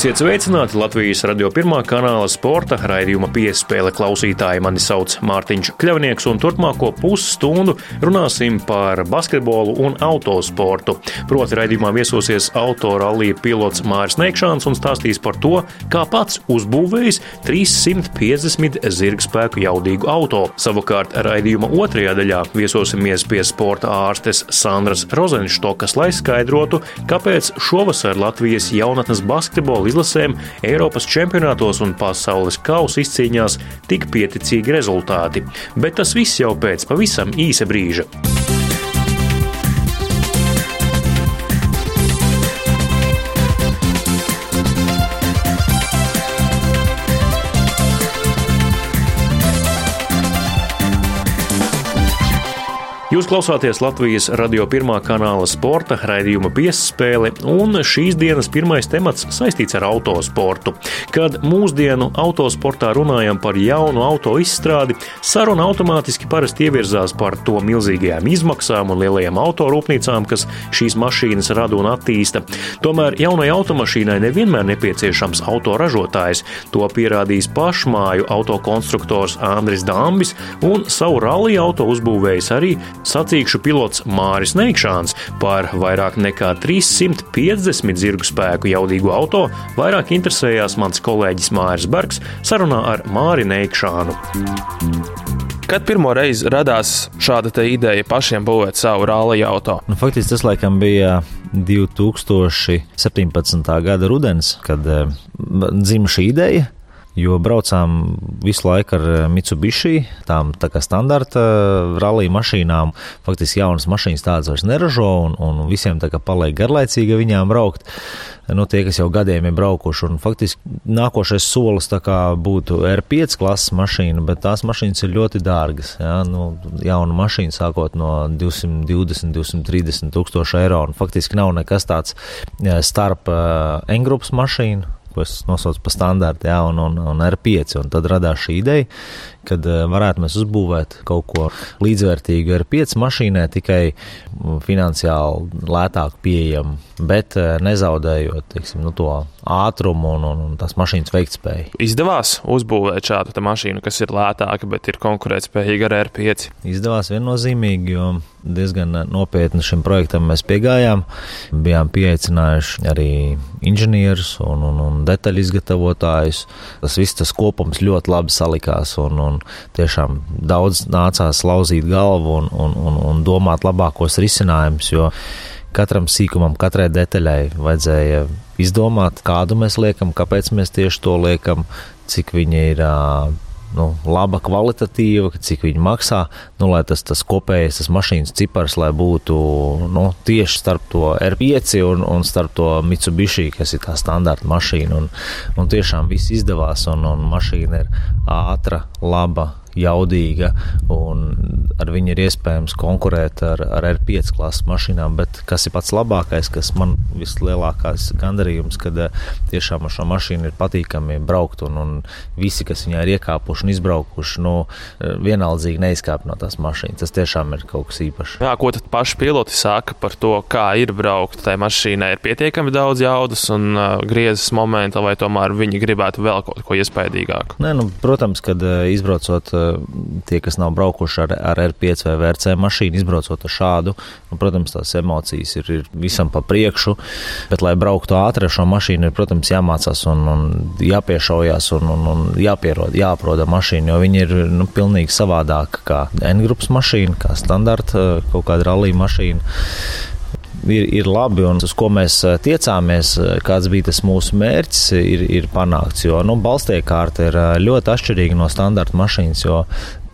Esiet sveicināti Latvijas radio pirmā kanāla sporta raidījuma piespēle klausītāji. Mani sauc Mārtiņš Kļavnieks, un turpmāko pusstundu runāsim par basketbolu un autosportu. Proti, raidījumā viesosies autorallija pilots Māris Neikšāns un stāstīs par to, kā pats uzbūvējis 350 zirgspēku jaudīgu auto. Savukārt, raidījuma otrajā daļā viesosimies pie sporta ārstes Sandras Rozenštokas, lai skaidrotu, kāpēc šovasar Latvijas jaunatnes basketbola futbola izlasēm Eiropas čempionātos un pasaules kausa izcīņās tik pieticīgi rezultāti. Bet tas viss jau pēc pavisam īsa brīža. Klausāties Latvijas radio pirmā kanāla sporta raidījuma piespēle, un šīs dienas pirmais temats saistīts ar autosportu. Kad mūsdienu autosportā runājam par jaunu auto izstrādi, saruna automātiski parasti ievirzās par to milzīgajām izmaksām un lielajām autorūpnīcām, kas šīs mašīnas rada un attīsta. Tomēr jaunai automašīnai nevienmēr nepieciešams autoražotājs. To pierādījis pašmāju autokonstruktors Andris Dambis un savu rallija auto uzbūvējis arī sacīkšu pilots Māris Neikšāns par vairāk nekā 350 zirgu spēku jaudīgu auto vairāk interesējās mans kolēģis Māris Bergs sarunā ar Māri Neikšānu. Kad pirmo reizi radās šāda ideja pašiem būvēt savu rāliju auto? Nu, faktiski tas laikam bija 2017. gada rudens, kad uh, dzima šī ideja jo braucām visu laiku ar eh, Mitsubishi, tām tā kā standarta eh, rallija mašīnām. Faktiski jaunas mašīnas tādas vairs neražo, un, un visiem tā kā paliek garlaicīgi viņām braukt. Nu, tie, kas jau gadiem ir braukuši, un faktiski nākošais solis būtu R5 klases mašīna, bet tās mašīnas ir ļoti dārgas. Ja? Nu, jauna mašīna sākot no 220, 230 tūkstoši eiro, un faktiski nav nekas tāds eh, starp N-grupas mašīnu ko es nosaucu par standārtu, ja, un, un, un R5. Un tad radās šī ideja, kad eh, varētu mēs uzbūvēt kaut ko līdzvērtīgu ar 5 mašīnai, tikai finansiāli lētāk pieejamu, bet eh, nezaudējot teiksim, nu, to ātrumu un, un, un tās mašīnas veiktspēju. Izdevās uzbūvēt šādu mašīnu, kas ir lētāka, bet ir konkurētspējīga ar R5. Izdevās viennozīmīgi, jo diezgan nopietni šim projektam mēs piegājām. Bijām pieaicinājuši arī inženierus un, un, un detaļu izgatavotājus. Tas viss tas kopums ļoti labi salikās un, un tiešām daudz nācās lauzīt galvu un, un, un, un domāt labākos risinājumus, jo katram sīkumam, katrai detaļai vajadzēja izdomāt, kādu mēs liekam, kāpēc mēs tieši to liekam, cik viņi ir nu, laba, kvalitatīva, cik viņi maksā, nu, lai tas, tas kopējais tas mašīnas cipars būtu nu, tieši starp to R5 un, un starp to Mitsubishi, kas ir tā standarta mašīna. Un, un tiešām viss izdevās, un, un mašīna ir ātra, laba, jaudīga, un ar viņu ir iespējams konkurēt ar, ar R5 klases mašīnām. Bet kas ir pats labākais, kas man vislielākais gandarījums, kad eh, tiešām ar šo mašīnu ir patīkami braukt, un, un visi, kas viņā ir iekāpuši un izbraukuši, nu, eh, vienaldzīgi neizkāp no tās mašīnas. Tas tiešām ir kaut kas īpašs. Jā, ko tad paši piloti saka par to, kā ir braukt? Tai mašīnai ir pietiekami daudz jaudas un uh, griezes momenta, vai tomēr viņi gribētu vēl kaut ko iespaidīgāku? Nē, nu, protams, kad uh, izbraucot tie, kas nav braukuši ar, ar R5 vai VRC mašīnu, izbraucot ar šādu, nu, protams, tās emocijas ir, ir visam pa priekšu. Bet, lai brauktu ātri ar šo mašīnu, ir, protams, jāmācās un, un jāpiešaujas un, un, un jāpierod, jāaproda mašīna, jo viņi ir nu, pilnīgi savādāka kā N-grupas mašīna, kā standarta kaut kāda rallija mašīna ir, ir labi un uz ko mēs eh, tiecāmies, eh, kāds bija tas mūsu mērķis, ir, ir panākts. Jo nu, balstiekārta ir eh, ļoti atšķirīga no standarta mašīnas, jo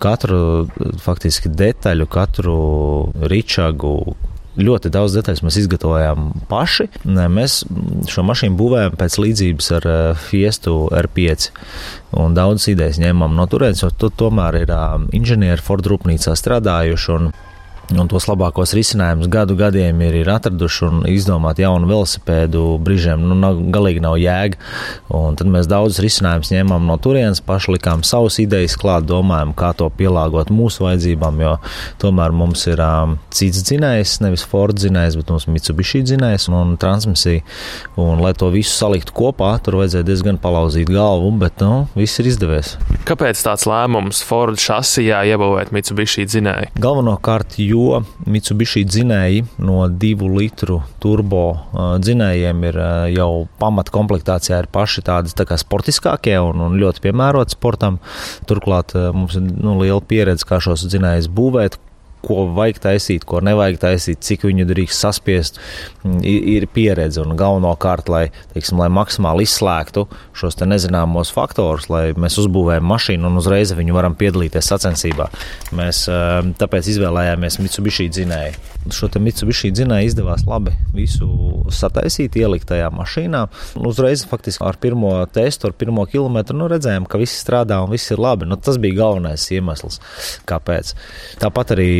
katru faktiski detaļu, katru ričagu, ļoti daudz detaļas mēs izgatavojām paši. Mēs šo mašīnu būvējam pēc līdzības ar Fiestu R5. Un daudzas idejas ņēmām no turienes, jo tu tomēr ir inženieri Ford rūpnīcā strādājuši. Un tos labākos risinājumus gadu gadiem ir, ir atraduši un izdomāt jaunu velosipēdu brīžiem, nu, nav, galīgi nav jēga. Un tad mēs daudzus risinājumus ņēmām no turienes, paši likām savus idejas klāt, domājam, kā to pielāgot mūsu vajadzībām, jo tomēr mums ir um, cits dzinējs, nevis Ford dzinējs, bet mums Mitsubishi dzinējs un, un transmisija. Un, lai to visu saliktu kopā, tur vajadzēja diezgan palauzīt galvu, bet nu, viss ir izdevies. Kāpēc tāds lēmums Ford šasijā iebūvēt Mitsubishi dzinēju? Galvenokārt, jo Mitsubishi dzinēji no divu litru turbo dzinējiem ir jau pamatkomplektācijā ir paši tādi tā kā sportiskākie un, un ļoti piemēroti sportam. Turklāt mums ir nu, liela pieredze, kā šos dzinējus būvēt, ko vajag taisīt, ko nevajag taisīt, cik viņu drīkst saspiest, mm, ir pieredze. Un galvenokārt, lai, teiksim, lai maksimāli izslēgtu šos nezināmos faktorus, lai mēs uzbūvējam mašīnu un uzreiz viņu varam piedalīties sacensībā. Mēs ehm, tāpēc izvēlējāmies Mitsubishi dzinēju. Šo Mitsubishi dzinēju izdevās labi visu sataisīt, ielikt tajā mašīnā. Uzreiz faktiski ar pirmo testu, ar pirmo kilometru nu, redzējām, ka viss strādā un viss ir labi. Nu, tas bija galvenais iemesls, kāpēc. Tāpat arī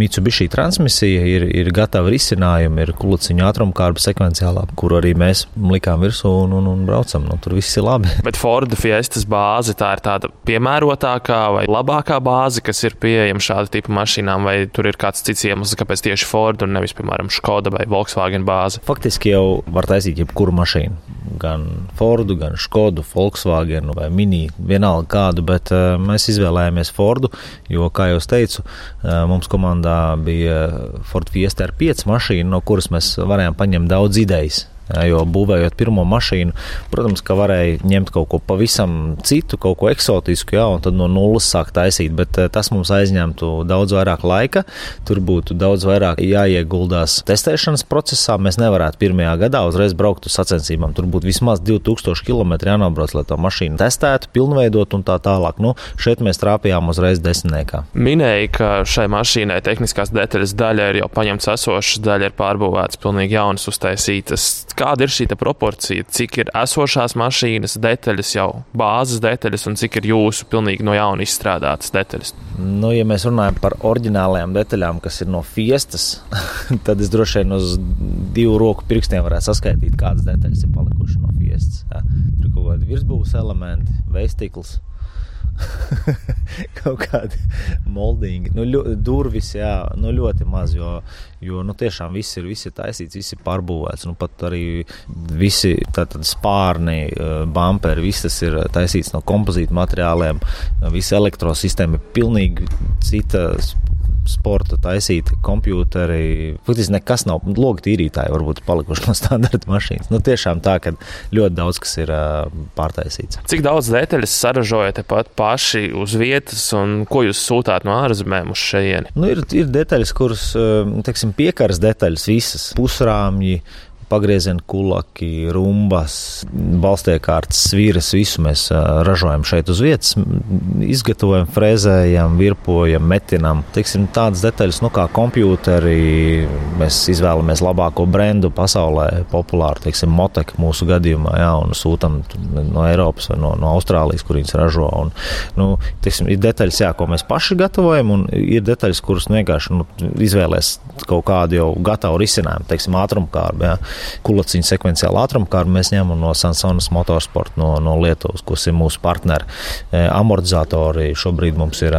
Mitsubishi transmisija ir, ir gatava risinājumi, ir kuluciņa ātrumkārba sekvenciālā, kur arī mēs likām virsū un, un, un braucam. Nu, tur viss ir labi. Bet Forda Fiestas bāze tā ir tāda piemērotākā vai labākā bāze, kas ir pieejama šāda tipa mašīnām, vai tur ir kāds cits iemesls, kāpēc tieši Ford un nevis, piemēram, Škoda vai Volkswagen bāze? Faktiski jau var taisīt jebkuru mašīnu. Gan Fordu, gan Škodu, Volkswagen vai Mini, vienalga kādu, bet uh, mēs izvēlējāmies Fordu, jo, kā jau teicu, uh, mums komandā bija Ford Fiesta ar 5 mašīnu, no kuras mēs varējām paņemt daudz idejas. Jo būvējot pirmo mašīnu, protams, ka varēja ņemt kaut ko pavisam citu, kaut ko eksotisku, jā, un tad no nulles sākt taisīt. Bet eh, tas mums aizņemtu daudz vairāk laika. Tur būtu daudz vairāk jāieguldās testēšanas procesā. Mēs nevarētu pirmajā gadā uzreiz braukt uz sacensībām. Tur būtu vismaz 2000 km jānobrauc, lai to mašīnu testētu, pilnveidot un tā tālāk. Nu, šeit mēs trāpījām uzreiz desmitniekā. Minēja, ka šai mašīnai tehniskās detaļas daļa ir jau paņemts esošas, daļa ir pārbūvētas, pilnīgi jaunas uztaisītas kāda ir šī proporcija, cik ir esošās mašīnas detaļas, jau bāzes detaļas, un cik ir jūsu pilnīgi no jauna izstrādātas detaļas? Nu, ja mēs runājam par oriģinālajām detaļām, kas ir no fiestas, tad es droši vien uz divu roku pirkstiem varētu saskaitīt, kādas detaļas ir palikušas no fiestas. Tur kaut kādi virsbūves elementi, veistikls kaut kādi moldīgi, nu, ļo, durvis, jā, nu, ļoti maz, jo, jo nu, tiešām viss ir, viss ir taisīts, viss ir pārbūvēts. Nu, pat arī visi tātad spārni, bumperi, viss tas ir taisīts no kompozīta materiāliem, visa elektrosistēma ir pilnīgi cita sporta taisīti kompjuteri. Faktiski nekas nav. Logi tīrītāji varbūt palikuši no standarta mašīnas. Nu, tiešām tā, ka ļoti daudz kas ir pārtaisīts. Cik daudz detaļas saražojat pat paši uz vietas, un ko jūs sūtāt no ārzemēm uz šejieni? Nu, ir, ir detaļas, kuras, teiksim, piekaras detaļas, visas pusrāmji pagrieziena kulaki, rumbas, balstiekārtas, svīras, visu mēs ražojam šeit uz vietas, izgatavojam, frezējam, virpojam, metinam. Teiksim, tādas detaļas, nu kā kompjūteri, mēs izvēlamies labāko brendu pasaulē, populāru, teiksim, Motek mūsu gadījumā, jā, un sūtam no Eiropas vai no, no Austrālijas, kur viņas ražo. Un, nu, teiksim, ir detaļas, jā, ko mēs paši gatavojam, un ir detaļas, kuras vienkārši nu, izvēlēs kaut kādu jau gatavu risinājumu, teiksim, ātrumkārbu. Jā kulaciņu sekvenciālu ātrumkāru mēs ņemam no Sansonas Motorsport no, no Lietuvas, kas ir mūsu partneri. E, amortizatori šobrīd mums ir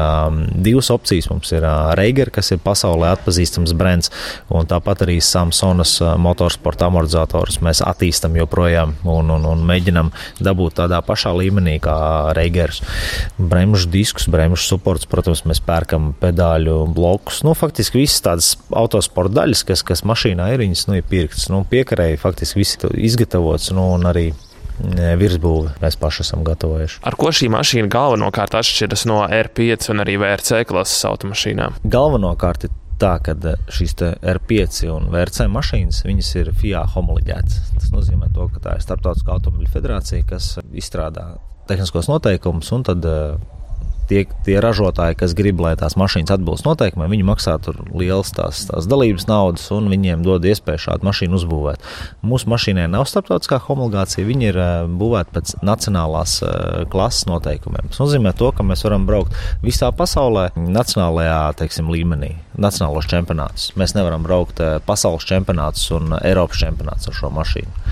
divas opcijas. Mums ir Reiger, kas ir pasaulē atpazīstams brands, un tāpat arī Samsonas motorsporta amortizatorus mēs attīstam joprojām un, un, un mēģinam dabūt tādā pašā līmenī kā Reigers. Bremžu diskus, bremžu supports, protams, mēs pērkam pedāļu blokus. Nu, faktiski visas tādas autosporta daļas, kas, kas mašīnā ir, viņas nu, ir pirktas. Nu, piek iekarēji faktiski viss izgatavots nu, un arī virsbūvi mēs paši esam gatavojuši. Ar ko šī mašīna galvenokārt atšķiras no R5 un arī VRC klases automašīnām? Galvenokārt ir tā, ka šīs R5 un VRC mašīnas ir FIA homoloģētas. Tas nozīmē, to, ka tā ir Startautiskā automobiļu federācija, kas izstrādā tehniskos noteikumus un tad tie, tie ražotāji, kas grib, lai tās mašīnas atbilst noteikumiem, viņi maksā tur lielas tās, tās dalības naudas, un viņiem dod iespēju šādu mašīnu uzbūvēt. Mūsu mašīnai nav starptautiskā homologācija, viņi ir uh, būvēti pēc nacionālās uh, klases noteikumiem. Tas nozīmē to, ka mēs varam braukt visā pasaulē, nacionālajā teiksim, līmenī, nacionālos čempionātus. Mēs nevaram braukt uh, pasaules čempionātus un Eiropas čempionātus ar šo mašīnu,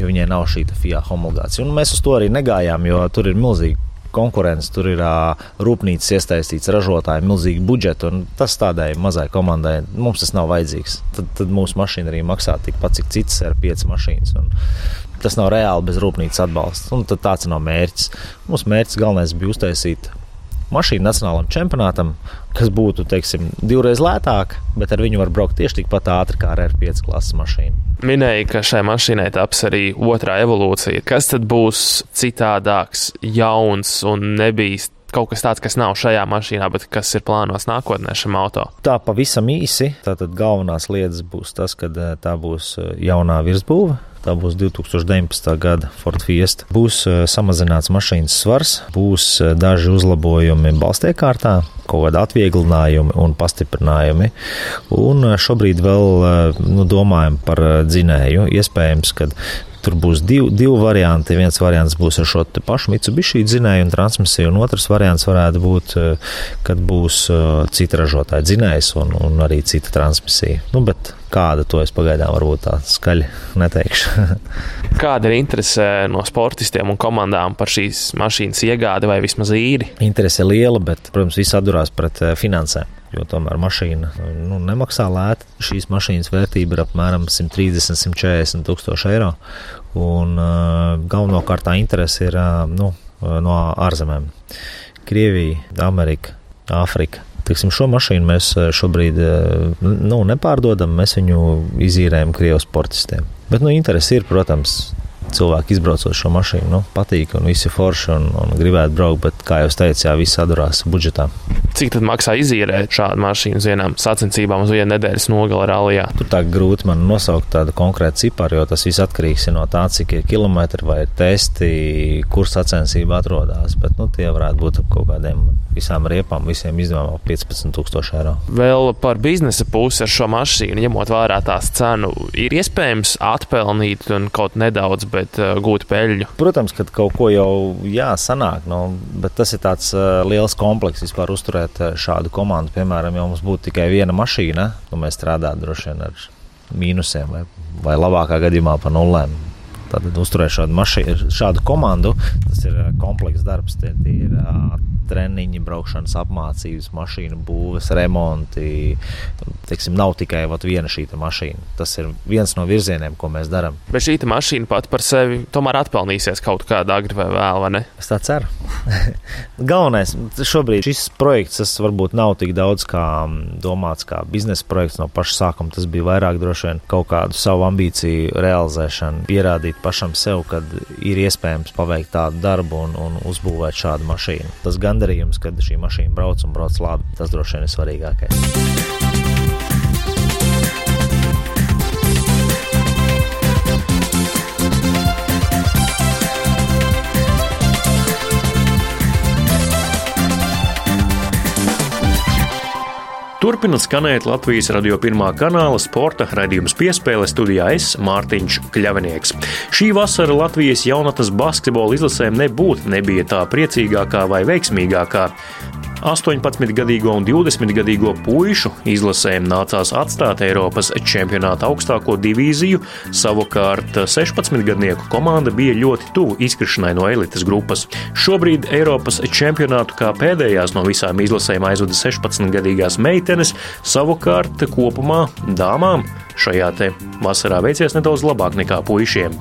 jo viņai nav šī FIA homologācija. Un mēs uz to arī negājām, jo tur ir milzīgi konkurence, tur ir uh, rūpnīcas iesaistīts, ražotāji, milzīgi budžeti. Tas tādai mazai komandai mums tas nav vajadzīgs. Tad, tad mūsu mašīna arī maksā tikpat, cik citas ir piecas mašīnas. Un tas nav reāli bez rūpnīcas atbalsta. Un tāds nav mērķis. Mūsu mērķis galvenais bija uztaisīt mašīnu nacionālajam čempionātam, kas būtu teiksim, divreiz lētāka, bet ar viņu var braukt tieši tikpat ātri kā ar R5 klases mašīnu. Minēja, ka šai mašīnai taps arī otrā evolūcija. Kas tad būs citādāks, jauns un nebijis kaut kas tāds, kas nav šajā mašīnā, bet kas ir plānos nākotnē šim auto? Tā pavisam īsi. Tātad galvenās lietas būs tas, ka eh, tā būs eh, jaunā virsbūve. Tā būs 2019. gada Ford Fiesta. Būs uh, samazināts mašīnas svars, būs uh, daži uzlabojumi balstiekārtā, kaut kādi atvieglinājumi un pastiprinājumi. Un uh, šobrīd vēl nu, domājam par dzinēju. Iespējams, ka Tur būs divi, divi varianti. Viens variants būs ar šo pašu Mitsubishi dzinēju un transmisiju, un otrs variants varētu būt, kad būs cita ražotāja dzinējs un, un arī cita transmisija. Nu, bet Kāda to es pagaidām varbūt tā skaļi neteikšu. Kāda ir interese no sportistiem un komandām par šīs mašīnas iegādi vai vismaz īri? Interese liela, bet, protams, viss atdurās pret eh, finansēm. Jo tomēr mašīna nu, nemaksā lēti. Šīs mašīnas vērtība ir apmēram 130, 140 tūkstoši eiro. Un uh, galvenokārt tā interese ir uh, nu, no ārzemēm. Krievija, Amerika, Āfrika. Tiksim, šo mašīnu mēs šobrīd nu, nepārdodam, mēs viņu izīrējam Krievijas sportistiem. Bet nu, interesi ir, protams, cilvēki izbraucot šo mašīnu, nu, patīk un visi forši un, un gribētu braukt, bet, kā jau teicu, jā, viss atdurās budžetā. Cik tad maksā izīrēt šādu mašīnu uz vienām sacensībām uz vienu nedēļas nogali rallijā? Tur tā grūti man nosaukt tādu konkrētu ciparu, jo tas viss atkarīgs no tā, cik ir kilometri vai testi, kur sacensība atrodas. Bet nu, tie varētu būt ap kaut kādiem visām riepām, visiem izdevumiem ap 15,000 eiro. Vēl par biznesa pusi ar šo mašīnu, ņemot vērā tās cenu, ir iespējams atpelnīt un kaut nedaudz, bet uh, gūt peļņu. Protams, ka kaut ko jau jāsanāk, no, bet tas ir tāds uh, liels komplekss vispār uzturēt uh, šādu komandu. Piemēram, ja mums būtu tikai viena mašīna, tad mēs strādātu droši vien ar mīnusiem vai, vai labākā gadījumā pa nulēm. Tātad uzturēt šādu mašīnu, šādu komandu, tas ir komplekss darbs. Tie, tie ir treniņi, braukšanas apmācības, mašīnu būves, remonti. Teiksim, nav tikai vat, viena šī mašīna. Tas ir viens no virzieniem, ko mēs darām. Bet šī mašīna pati par sevi tomēr atpelnīsies kaut kādā agri vai vēl, vai ne? Es tā ceru. Galvenais šobrīd šis projekts tas varbūt nav tik daudz kā domāts kā biznesa projekts no paša sākuma. Tas bija vairāk droši vien kaut kādu savu ambīciju realizēšanu, pierādīt pašam sev, ka ir iespējams paveikt tādu darbu un, un uzbūvēt šādu mašīnu. Tas gan gandarījums, kad šī mašīna brauc un brauc labi. Tas droši vien ir svarīgākais. Turpinot skanēt Latvijas radio pirmā kanāla sporta raidījums piespēle studijā es Mārtiņš Kļavinieks. Šī vasara Latvijas jaunatnes basketbola izlasēm nebūtu nebija tā priecīgākā vai veiksmīgākā. 18-gadīgo un 20-gadīgo puišu izlasēm nācās atstāt Eiropas čempionāta augstāko divīziju, savukārt 16-gadnieku komanda bija ļoti tuvu izkrišanai no elites grupas. Šobrīd Eiropas čempionātu kā pēdējās no visām izlasēm aizvada 16-gadīgās meitenes, savukārt kopumā dāmām šajā te vasarā veicies nedaudz labāk nekā puišiem.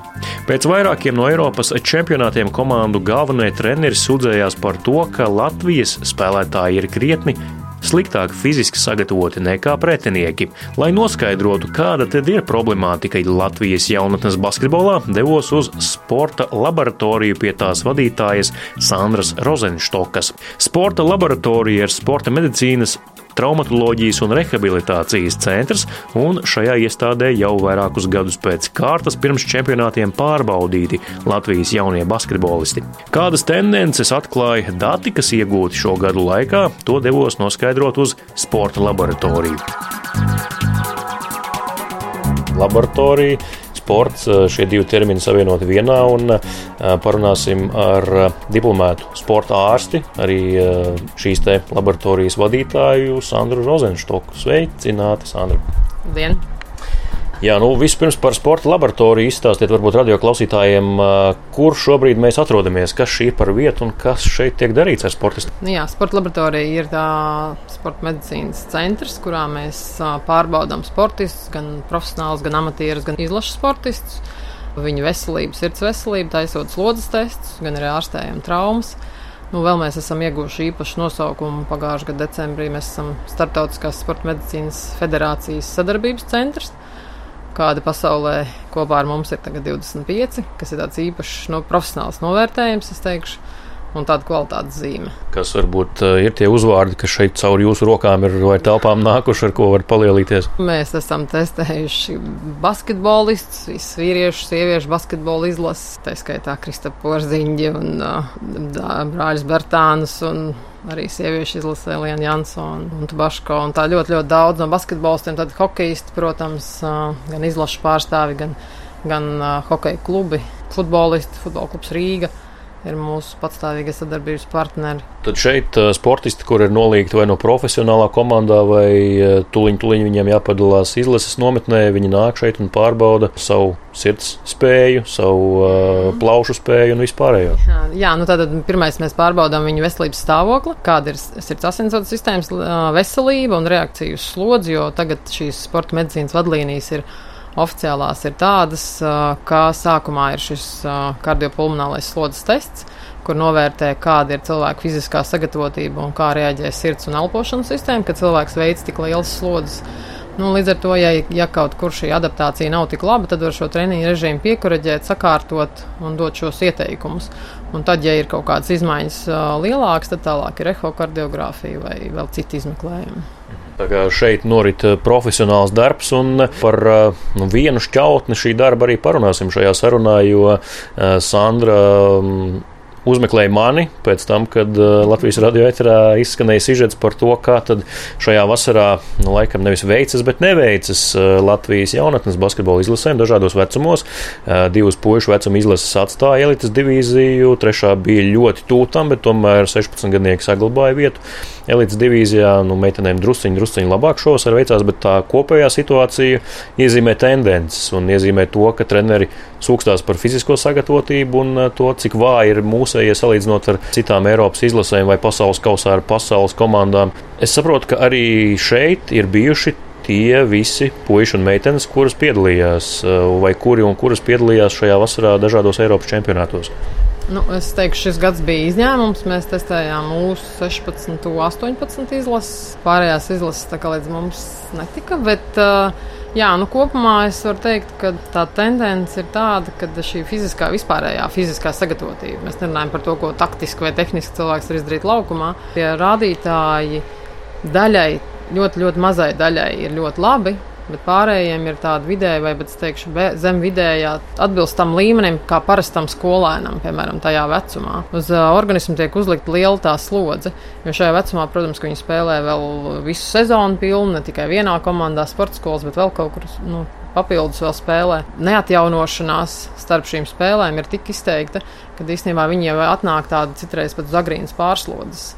Pēc vairākiem no Eiropas čempionātiem komandu galvenie treneri sūdzējās par to, ka Latvijas spēlētāji ir krietni sliktāk fiziski sagatavoti nekā pretinieki. Lai noskaidrotu, kāda tad ir problemātika Latvijas jaunatnes basketbolā, devos uz sporta laboratoriju pie tās vadītājas Sandras Rozenštokas. Sporta laboratorija ir sporta medicīnas traumatoloģijas un rehabilitācijas centrs, un šajā iestādē jau vairākus gadus pēc kārtas pirms čempionātiem pārbaudīti Latvijas jaunie basketbolisti. Kādas tendences atklāja dati, kas iegūti šo gadu laikā, to devos noskaidrot uz sporta laboratoriju. Laboratorija sports, šie divi termini savienoti vienā, un parunāsim ar diplomētu sporta ārsti, arī šīs te laboratorijas vadītāju Sandru Rozenštoku. Sveicināti, Sandra! Dien! Jā, nu vispirms par sporta laboratoriju izstāstiet varbūt radio klausītājiem, kur šobrīd mēs atrodamies, kas šī par vietu un kas šeit tiek darīts ar sportistiem. Nu jā, sporta laboratorija ir tā sporta medicīnas centrs, kurā mēs pārbaudām sportistus, gan profesionālus, gan amatierus, gan izlašu sportistus. Viņu veselību, sirds veselību, taisot slodzes testus, gan arī ārstējam traumas. Nu, vēl mēs esam ieguvuši īpašu nosaukumu. Pagājušā gada decembrī mēs esam Startautiskās sporta medicīnas federācijas sadarbības centrs kāda pasaulē kopā ar mums ir 25, kas ir tāds īpašs no, profesionāls novērtējums, es teikšu un tāda kvalitātes zīme. Kas varbūt uh, ir tie uzvārdi, kas šeit caur jūsu rokām ir vai telpām nākuši, ar ko var palielīties? Mēs esam testējuši basketbolistus, visus vīriešu, sieviešu basketbolu izlases, tā skaitā Kristapa Porziņģi un uh, brāļus Bertānus un arī sieviešu izlasē Lienu Jansonu un Tubaško. Un tā ļoti, ļoti daudz no basketbolistiem, tad hokeisti, protams, gan izlašu pārstāvi, gan, gan uh, hokeja klubi, futbolisti, futbola klubs Rīga ir mūsu patstāvīgie sadarbības partneri. Tad šeit uh, sportisti, kur ir nolīgti vai no profesionālā komandā, vai uh, tuliņ, tuliņ viņiem jāpadalās izlases nometnē, viņi nāk šeit un pārbauda savu sirds spēju, savu uh, plaušu spēju un vispārējo. Jā, jā, nu tad pirmais mēs pārbaudām viņu veselības stāvokli, kāda ir sirds asinsvadu sistēmas veselība un reakcija uz slodzi, jo tagad šīs sporta medicīnas vadlīnijas ir oficiālās ir tādas, ka sākumā ir šis kardiopulmonālais slodzes tests, kur novērtē, kāda ir cilvēka fiziskā sagatavotība un kā reaģē sirds un elpošanas sistēma, kad cilvēks veids tik lielas slodzes. Nu, līdz ar to, ja, ja kaut kur šī adaptācija nav tik laba, tad var šo treniņu režīmu piekuraģēt, sakārtot un dot šos ieteikumus. Un tad, ja ir kaut kādas izmaiņas uh, lielākas, tad tālāk ir ehokardiogrāfija vai vēl citi izmeklējumi. Šeit norit eh, profesionāls darbs, un par eh, nu, vienu šķautni šī darba arī parunāsim šajā sarunā, jo eh, Sandra mm, uzmeklēja mani pēc tam, kad uh, Latvijas radio eterā izskanēja sižets par to, kā tad šajā vasarā, nu, laikam nevis veicas, bet neveicas uh, Latvijas jaunatnes basketbola izlasēm dažādos vecumos. Uh, divas puišu vecuma izlases atstāja elites divīziju, trešā bija ļoti tūtam, bet tomēr 16 gadnieki saglabāja vietu. Elites divīzijā, nu, meitenēm drusciņi, drusciņi labāk šovasar veicās, bet tā kopējā situācija iezīmē tendences un iezīmē to, ka treneri sūkstās par fizisko sagatavotību un to, cik vāji ir mūsu mūsējie salīdzinot ar citām Eiropas izlasēm vai pasaules kausā ar pasaules komandām. Es saprotu, ka arī šeit ir bijuši tie visi puiši un meitenes, kuras piedalījās, vai kuri un kuras piedalījās šajā vasarā dažādos Eiropas čempionātos. Nu, es teikšu, šis gads bija izņēmums. Mēs testējām mūsu 16, 18 izlases. Pārējās izlases līdz mums netika. Bet, uh, Jā, nu kopumā es varu teikt, ka tā tendence ir tāda, ka šī fiziskā, vispārējā fiziskā sagatavotība, mēs nerunājam par to, ko taktiski vai tehniski cilvēks var izdarīt laukumā, tie rādītāji daļai, ļoti, ļoti mazai daļai ir ļoti labi bet pārējiem ir tāda vidēja vai, bet, teikšu, zem vidējā atbilst tam līmenim, kā parastam skolēnam, piemēram, tajā vecumā. Uz uh, organismu tiek uzlikta liela tā slodze, jo šajā vecumā, protams, viņi spēlē vēl visu sezonu pilnu, ne tikai vienā komandā, sporta skolas, bet vēl kaut kur. Nu, papildus vēl spēlē. Neatjaunošanās starp šīm spēlēm ir tik izteikta, ka īstenībā viņi jau atnāk tādi citreiz pat uz agrīnas pārslodzes.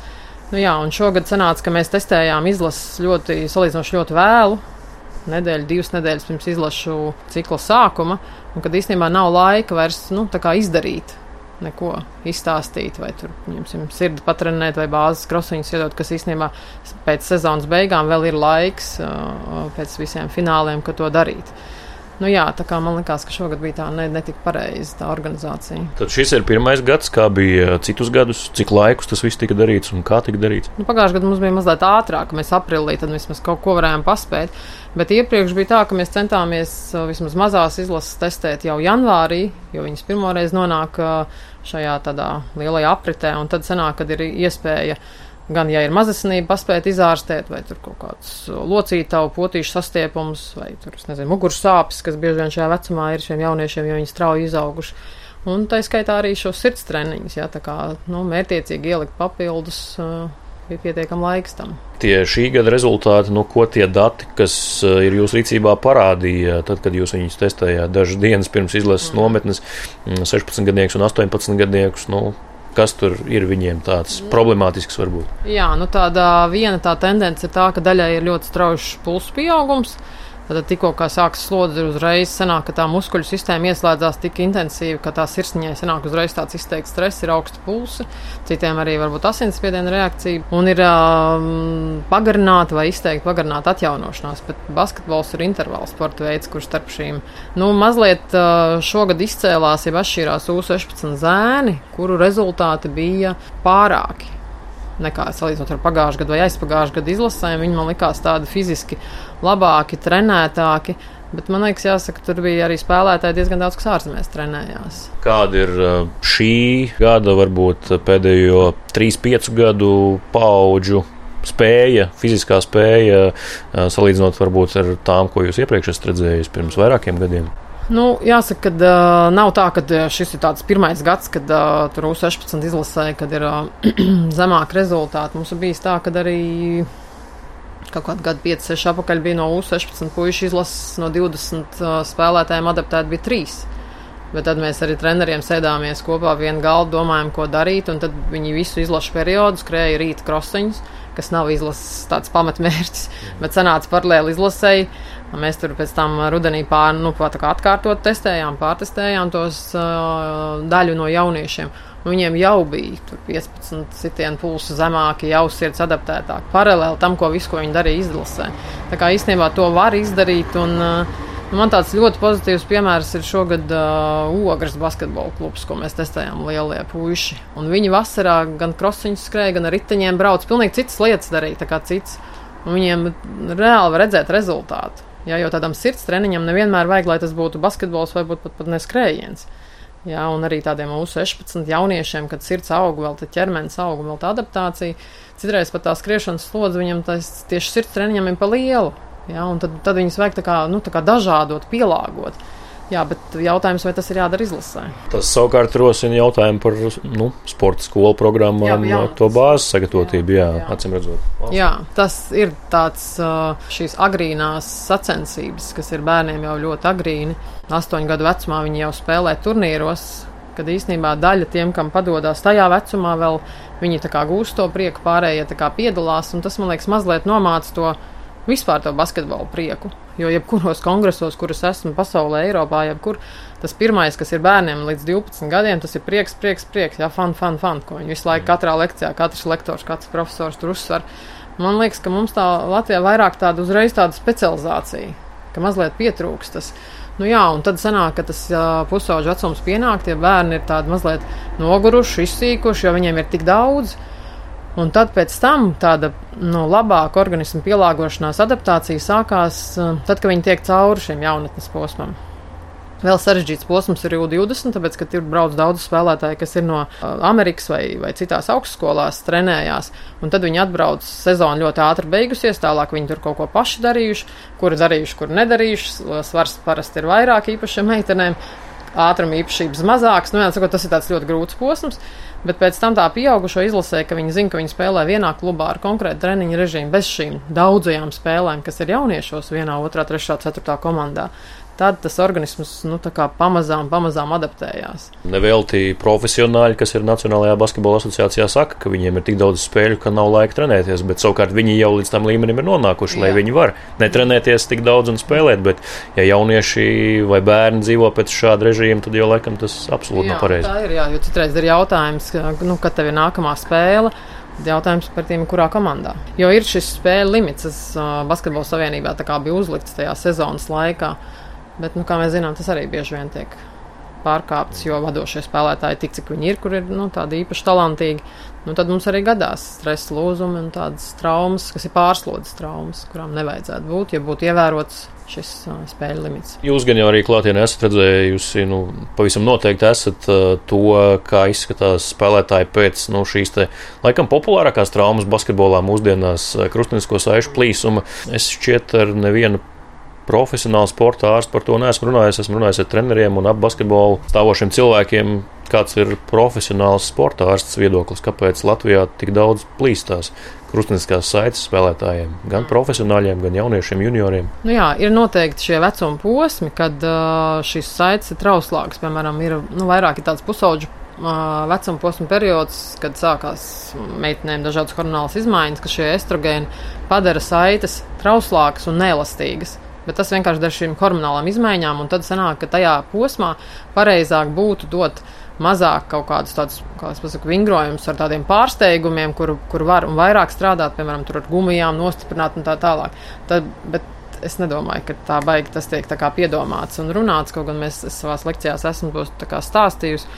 Nu jā, un šogad sanāca, ka mēs testējām izlases ļoti, salīdzinoši ļoti vēlu, nedēļu, divas nedēļas pirms izlašu cikla sākuma, un kad īstenībā nav laika vairs nu, izdarīt neko izstāstīt, vai tur, ņemsim, sirdi patrenēt, vai bāzes krosiņus iedot, kas īstenībā pēc sezonas beigām vēl ir laiks pēc visiem fināliem, ka to darīt. Nu, jā, tā kā man liekas, ka šogad bija tā ne, netik pareiza tā organizācija. Tad šis ir pirmais gads, kā bija citus gadus, cik laikus tas viss tika darīts un kā tika darīts? Nu, Pagājušajā gadā mums bija mazliet ātrāk, mēs aprīlī tad vismaz kaut ko varējām paspēt. Bet iepriekš bija tā, ka mēs centāmies vismaz mazās izlases testēt jau janvārī, jo viņas pirmoreiz nonāk šajā tādā lielajā apritē, un tad sanāk, kad ir iespēja Gan, ja ir mazasinība, paspēt izārstēt, vai tur kaut kāds locītavu, potīšu sastiepums, vai tur, es nezinu, muguras sāpes, kas bieži vien šajā vecumā ir šiem jauniešiem, jo viņi strauji izauguši. Un tā skaitā arī šo sirds treniņus, ja tā kā, nu, mērtiecīgi ielikt papildus. Bija pietiekami laiks tam. Tie šī gada rezultāti, nu, ko tie dati, kas ir jūsu rīcībā, parādīja, tad, kad jūs viņus testējāt dažas dienas pirms izlases mm. nometnes, 16 gadniekus un 18 gadniekus, nu, kas tur ir viņiem tāds problemātisks varbūt? Jā, nu tāda viena tā tendence ir tā, ka daļai ir ļoti strauji pulsu pieaugums. Tad tikko sākas slodze, uzreiz sanāk, ka tā muskuļu sistēma ieslēdzās tik intensīvi, ka tā sirsniņai sanāk uzreiz tāds izteikts stress, ir augsts pulsi, citiem arī varbūt asinsspiediena reakcija un ir um, pagarināta vai izteikti pagarināta atjaunošanās. Bet basketbols ir intervāla sporta veids, kurš starp šīm nu, mazliet uh, šogad izcēlās, ja atšķīrās U16 zēni, kuru rezultāti bija pārāki nekā salīdzinot ar pagājušā gada vai aizpagājušā gada izlasēm. Viņi man likās tādi fiziski labāki, trenētāki. Bet man liekas, jāsaka, tur bija arī spēlētāji diezgan daudz, kas ārzemēs trenējās. Kāda ir uh, šī gada, varbūt pēdējo 3-5 gadu paudžu spēja, fiziskā spēja, uh, salīdzinot varbūt ar tām, ko jūs iepriekš esat redzējis pirms vairākiem gadiem? Nu, jāsaka, ka uh, nav tā, ka šis ir tāds pirmais gads, kad uh, tur U16 izlasē, kad ir uh, zemāk rezultāti. Mums ir bijis tā, ka arī kaut kādu gadu, 5, 6 apakaļ bija no U16 puikas izlases, no 20 uh, spēlētājiem adaptēti bija 3. Bet tad mēs arī treneriem sēdāmies kopā vienu galdu, domājām, ko darīt. Tad viņi visu izlašu periodu skrēja rīta krosiņus, kas nav izlases tāds pamatmērķis, bet sanāca paralēli izlasēji. Mēs tur pēc tam rudenī pār, nu, atkārtot testējām, pārtestējām tos uh, daļu no jauniešiem. Viņiem jau bija 15 sitienu pulsu zemāki, jau sirds adaptētāki, paralēli tam, ko visu, ko viņi darīja izlasē. Tā kā īstenībā to var izdarīt. Un, uh, Man tāds ļoti pozitīvs piemērs ir šogad uh, Ogres basketbola klubs, ko mēs testējām lielie puiši. Un viņi vasarā gan krosiņus skrēja, gan ar riteņiem brauc. Pilnīgi citas lietas darīja, tā kā cits. Un viņiem reāli var redzēt rezultātu. Jā, jo tādam sirds treniņam nevienmēr vajag, lai tas būtu basketbols vai pat, pat neskrējiens. Jā, un arī tādiem U16 jauniešiem, kad sirds aug, vēl tā ķermenis aug, vēl tā adaptācija. Citreiz pat tā skriešanas slodze viņam tas tieši sirds treniņam ir pa lielu. Un tad, tad viņus vajag tā kā, nu, tā kā dažādot, pielāgot. Jā, bet jautājums, vai tas ir jādara izlasē? Tas savukārt rosina jautājumu par nu, sporta skolu programmām, jā, jā, to bāzes sagatavotību. Jā, jā. acīm redzot. Valsts. Jā, tas ir tāds šīs agrīnās sacensības, kas ir bērniem jau ļoti agrīni. Astoņu gadu vecumā viņi jau spēlē turnīros, kad īstenībā daļa tiem, kam padodas tajā vecumā, vēl viņi gūst to prieku, pārējie piedalās. Tas man liekas, mazliet nomāca to vispār to basketbolu prieku. Jo jebkuros kongresos, kurus esmu pasaulē, Eiropā, jebkur tas pirmais, kas ir bērniem līdz 12 gadiem, tas ir prieks, prieks, prieks, jā, fan, fan, fan, ko viņi visu laiku katrā lekcijā, katrs lektors, katrs profesors tur uzsver. Man liekas, ka mums tā Latvijā vairāk tāda uzreiz tāda specializācija, ka mazliet pietrūks tas. Nu jā, un tad sanāk, ka tas pusauģa vecums pienāk, tie bērni ir tādi mazliet noguruši, izsīkuši, jo viņiem ir tik daudz. Un tad pēc tam tāda nu, labāka organisma pielāgošanās adaptācija sākās eh, tad, kad viņi tiek cauri šim jaunatnes posmam. Vēl sarežģīts posms ir U20, tāpēc, ka tur brauc daudz spēlētāju, kas ir no uh, Amerikas vai, vai citās augstskolās trenējās. Un tad viņi atbrauc, sezona ļoti ātri beigusies, tālāk viņi tur kaut ko paši darījuši, kuri darījuši, kuri nedarījuši. Svars parasti ir vairāk īpašiem meitenēm, ātruma īpašības mazāks. Nu, jā, sakot, tas ir tāds ļoti grūts posms. Bet pēc tam tā pieaugušo izlasē, ka viņi zina, ka viņi spēlē vienā klubā ar konkrētu treniņu režīmu, bez šīm daudzajām spēlēm, kas ir jauniešos vienā, otrā, trešā, ceturtā komandā tad tas organisms nu, pamazām, pamazām adaptējās. Nevelti profesionāļi, kas ir Nacionālajā basketbola asociācijā, saka, ka viņiem ir tik daudz spēļu, ka nav laika trenēties, bet savukārt viņi jau līdz tam līmenim ir nonākuši, Jā. lai viņi var netrenēties tik daudz un spēlēt. Bet, ja jaunieši vai bērni dzīvo pēc šāda režīma, tad jau laikam tas absolūti nav pareizi. Tā ir, jā, jo citreiz ir jautājums, nu, kad tev ir nākamā spēle. Jautājums par tiem, kurā komandā. Jo ir šis spēļu limits, kas uh, Basketbola savienībā bija uzlikts tajā sezonas laikā. Bet, nu, kā mēs zinām, tas arī bieži vien tiek pārkāptas, jo vadošie spēlētāji tik cik viņi ir, kur ir nu, tādi īpaši talantīgi. Nu, tad mums arī gadās stresa lūzumi un tādas traumas, kas ir pārslodzes traumas, kurām nevajadzētu būt, ja būtu ievērots šis uh, spēļu limits. Jūs gan jau arī klātienē esat redzējusi, nu, pavisam noteikti esat uh, to, kā izskatās spēlētāji pēc nu, šīs te, laikam populārākās traumas basketbolā mūsdienās krustinisko saišu plīsuma. Es šķiet ar nevienu profesionāli sporta ārsts par to neesmu runājis. Esmu runājis ar treneriem un ap basketbolu stāvošiem cilvēkiem. Kāds ir profesionāls sporta ārsts viedoklis, kāpēc Latvijā tik daudz plīstās krustveida saites spēlētājiem, gan profesionāļiem, gan jauniešiem, junioriem? Nu jā, ir noteikti šie vecuma posmi, kad uh, šīs saites ir trauslākas. Piemēram, ir nu, vairāk ir tāds pusauģu vecuma posma periods, kad sākās meitenēm dažādas hormonālas izmaiņas, ka šie estrogēni padara saites trauslākas un neelastīgas. Bet tas vienkārši dara šīm hormonālām izmaiņām, un tad sanāk, ka tajā posmā pareizāk būtu dot mazāk kaut kādus tādus, kā es pasaku, vingrojumus ar tādiem pārsteigumiem, kur, kur var un vairāk strādāt, piemēram, ar gumijām, nostiprināt un tā tālāk. Tad, bet es nedomāju, ka tā baigi tas tiek tā kā piedomāts un runāts, kaut gan mēs savās lekcijās esam to stāstījusi.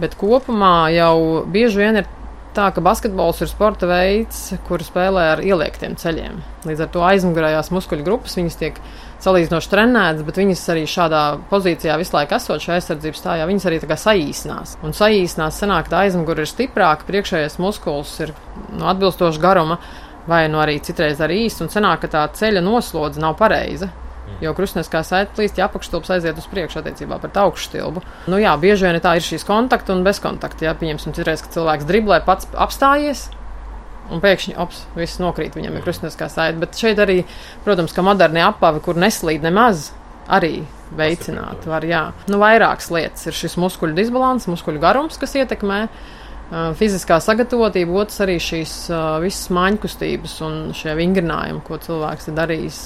Bet kopumā jau bieži vien ir tā, ka basketbols ir sporta veids, kur spēlē ar ieliektiem ceļiem. Līdz ar to aizmugurējās muskuļu grupas viņas tiek salīdzinoši trenētas, bet viņas arī šādā pozīcijā visu laiku esot šajā aizsardzības stājā, viņas arī tā saīsinās. Un saīsinās sanāk, ka aizmugure ir stiprāka, priekšējais muskulis ir no nu, atbilstoša garuma, vai no nu arī citreiz arī īsts, un sanāk, ka tā ceļa noslodze nav pareiza. Jo krustveida saite plīst, ja apakšstulbs aiziet uz priekšu attiecībā pret augšstilbu. Nu, jā, bieži vien tā ir šīs kontakta un bezkontakta. Jā, pieņemsim, citreiz, ka cilvēks driblē pats apstājies. Un pēkšņi ops, viss nokrīt, viņam ir krustveida saite. Bet šeit arī, protams, ka modernie apavi, kur neslīd nemaz, arī veicināt var. Jā. Nu, vairākas lietas ir šis muskuļu disbalans, muskuļu garums, kas ietekmē fiziskā sagatavotība, otrs arī šīs visas māņkustības un šie vingrinājumi, ko cilvēks ir darījis,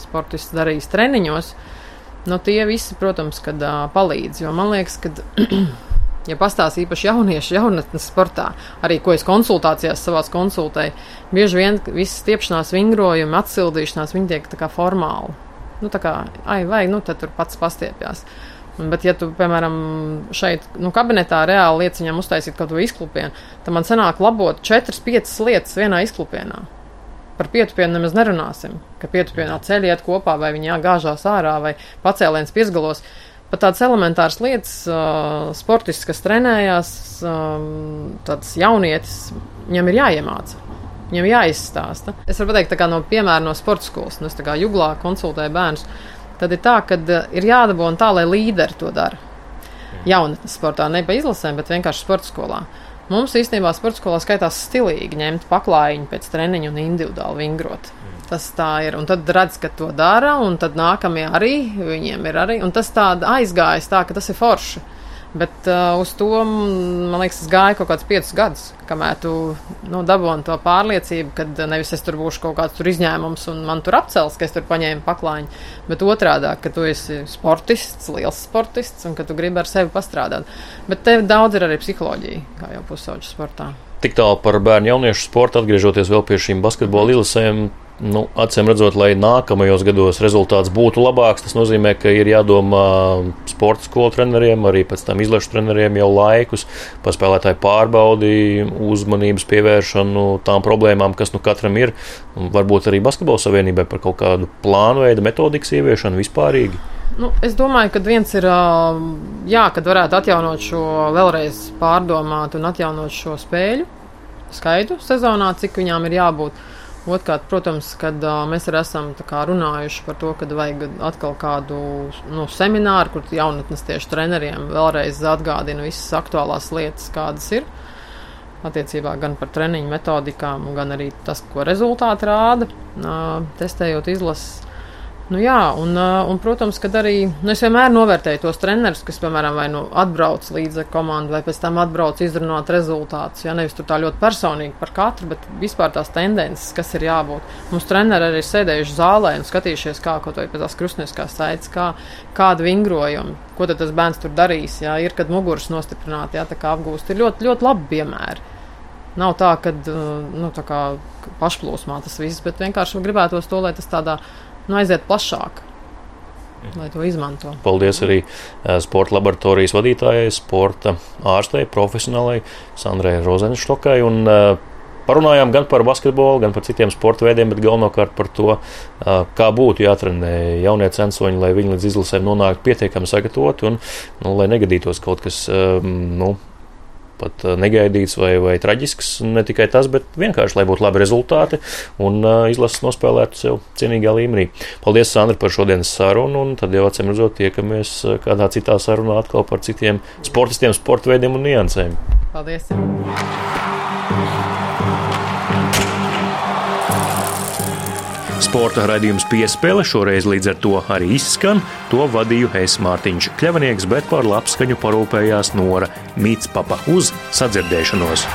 sportists darījis treniņos. Nu, tie visi, protams, kad palīdz, jo man liekas, ka. Ja pastāsta īpaši jauniešu jaunatnes sportā, arī ko es konsultācijās savās konsultēju, bieži vien visas stiepšanās, vingrojumi, atsildīšanās, viņi tiek tā kā formāli. Nu, tā kā, ai, vai, nu, tad tur pats pastiepjas. Bet, ja tu, piemēram, šeit, nu, kabinetā reāli lietas viņam uztaisīt kaut ko izklupienu, tad man sanāk labot 4-5 lietas vienā izklupienā. Par pietupienu nemaz nerunāsim, ka pietupienā ceļi iet kopā, vai viņi gāžās ārā, vai pacēliens piesgalos. Pat tādas elementāras lietas, uh, sportists, kas trenējās, um, tāds jaunietis, viņam ir jāiemāca. Viņam jāizstāsta. Es varu pateikt, kā no piemēra no sporta skolas. Nu, es tā kā juglā konsultēju bērnus tad ir tā, ka eh, ir jādabūna tā, lai līderi to dara. Jaunatnes sportā, ne pa izlasēm, bet vienkārši sporta skolā. Mums īstenībā sporta skolā skaitās stilīgi ņemt paklājiņu pēc treniņa un individuāli vingrot. Tas tā ir. Un tad redz, ka to dara, un tad nākamie arī, viņiem ir arī. Un tas tā aizgājis tā, ka tas ir forši. Bet uh, uz to, man liekas, gāja kaut kāds piecus gadus, kamēr tu nu, dabūji to pārliecību, ka nevis es tur būšu kaut kāds izņēmums un man tur apcels, ka es tur paņēmu paklājiņu, bet otrādi, ka tu esi sportists, liels sportists un ka tu gribi ar sevi pastrādāt. Bet tev daudz ir arī psiholoģija, kā jau pusauģu sportā. Tik tālu par bērnu jauniešu sportu, atgriežoties vēl pie šīm basketbola ilusēm, Nu, acīm redzot, lai nākamajos gados rezultāts būtu labāks, tas nozīmē, ka ir jādomā sporta skolu treneriem, arī pēc tam izlašu treneriem jau laikus par spēlētāju pārbaudi, uzmanības pievēršanu tām problēmām, kas nu katram ir. Varbūt arī basketbola savienībai par kaut kādu plānu veidu metodikas ieviešanu vispārīgi. Nu, es domāju, ka viens ir, jā, kad varētu atjaunot šo, vēlreiz pārdomāt un atjaunot šo spēļu skaitu sezonā, cik viņām ir jābūt. Otrkārt, protams, kad uh, mēs arī esam runājuši par to, ka vajag atkal kādu nu, semināru, kur jaunatnes tieši treneriem vēlreiz atgādina visas aktuālās lietas, kādas ir. Attiecībā gan par treniņu metodikām, gan arī tas, ko rezultāti rāda, uh, testējot izlases. Nu, jā, un, un, protams, ka arī nu, es vienmēr novērtēju tos trenerus, kas, piemēram, vai nu atbrauc līdzi ar komandu, vai pēc tam atbrauc izrunāt rezultātus. Ja nevis tur tā ļoti personīgi par katru, bet vispār tās tendences, kas ir jābūt. Mums treneri arī sēdējuši zālē un skatījušies, kā kaut vai pēc tās krustniskās saites, kā, kāda vingrojuma, ko tad tas bērns tur darīs. Ja ir, kad muguras nostiprināt, ja tā kā apgūst, ir ļoti, ļoti labi piemēri. Nav tā, ka nu, tā pašplūsmā tas viss, bet vienkārši gribētos to, lai tas tādā veidā nu, aiziet plašāk. lai to izmanto. Paldies arī sporta laboratorijas vadītājai, sporta ārstei, profesionālai Sandrai Rozenštokai. Un, Parunājām gan par basketbolu, gan par citiem sporta veidiem, bet galvenokārt par to, kā būtu jātrenē jaunie censoņi, lai viņi līdz izlasēm nonāktu pietiekami sagatavoti un nu, lai negadītos kaut kas nu, pat negaidīts vai, vai traģisks. Ne tikai tas, bet vienkārši, lai būtu labi rezultāti un izlases nospēlētu sev cienīgā līmenī. Paldies, Sandra, par šodienas sarunu, un tad jau acīm redzot, tiekamies kādā citā sarunā atkal par citiem sportistiem, sporta veidiem un niansēm. Paldies! Sporta raidījums piespēle šoreiz līdz ar to arī izskan. To vadīju es Mārtiņš Kļavnieks, bet par labskaņu parūpējās Nora Mītspapa uz sadzirdēšanos.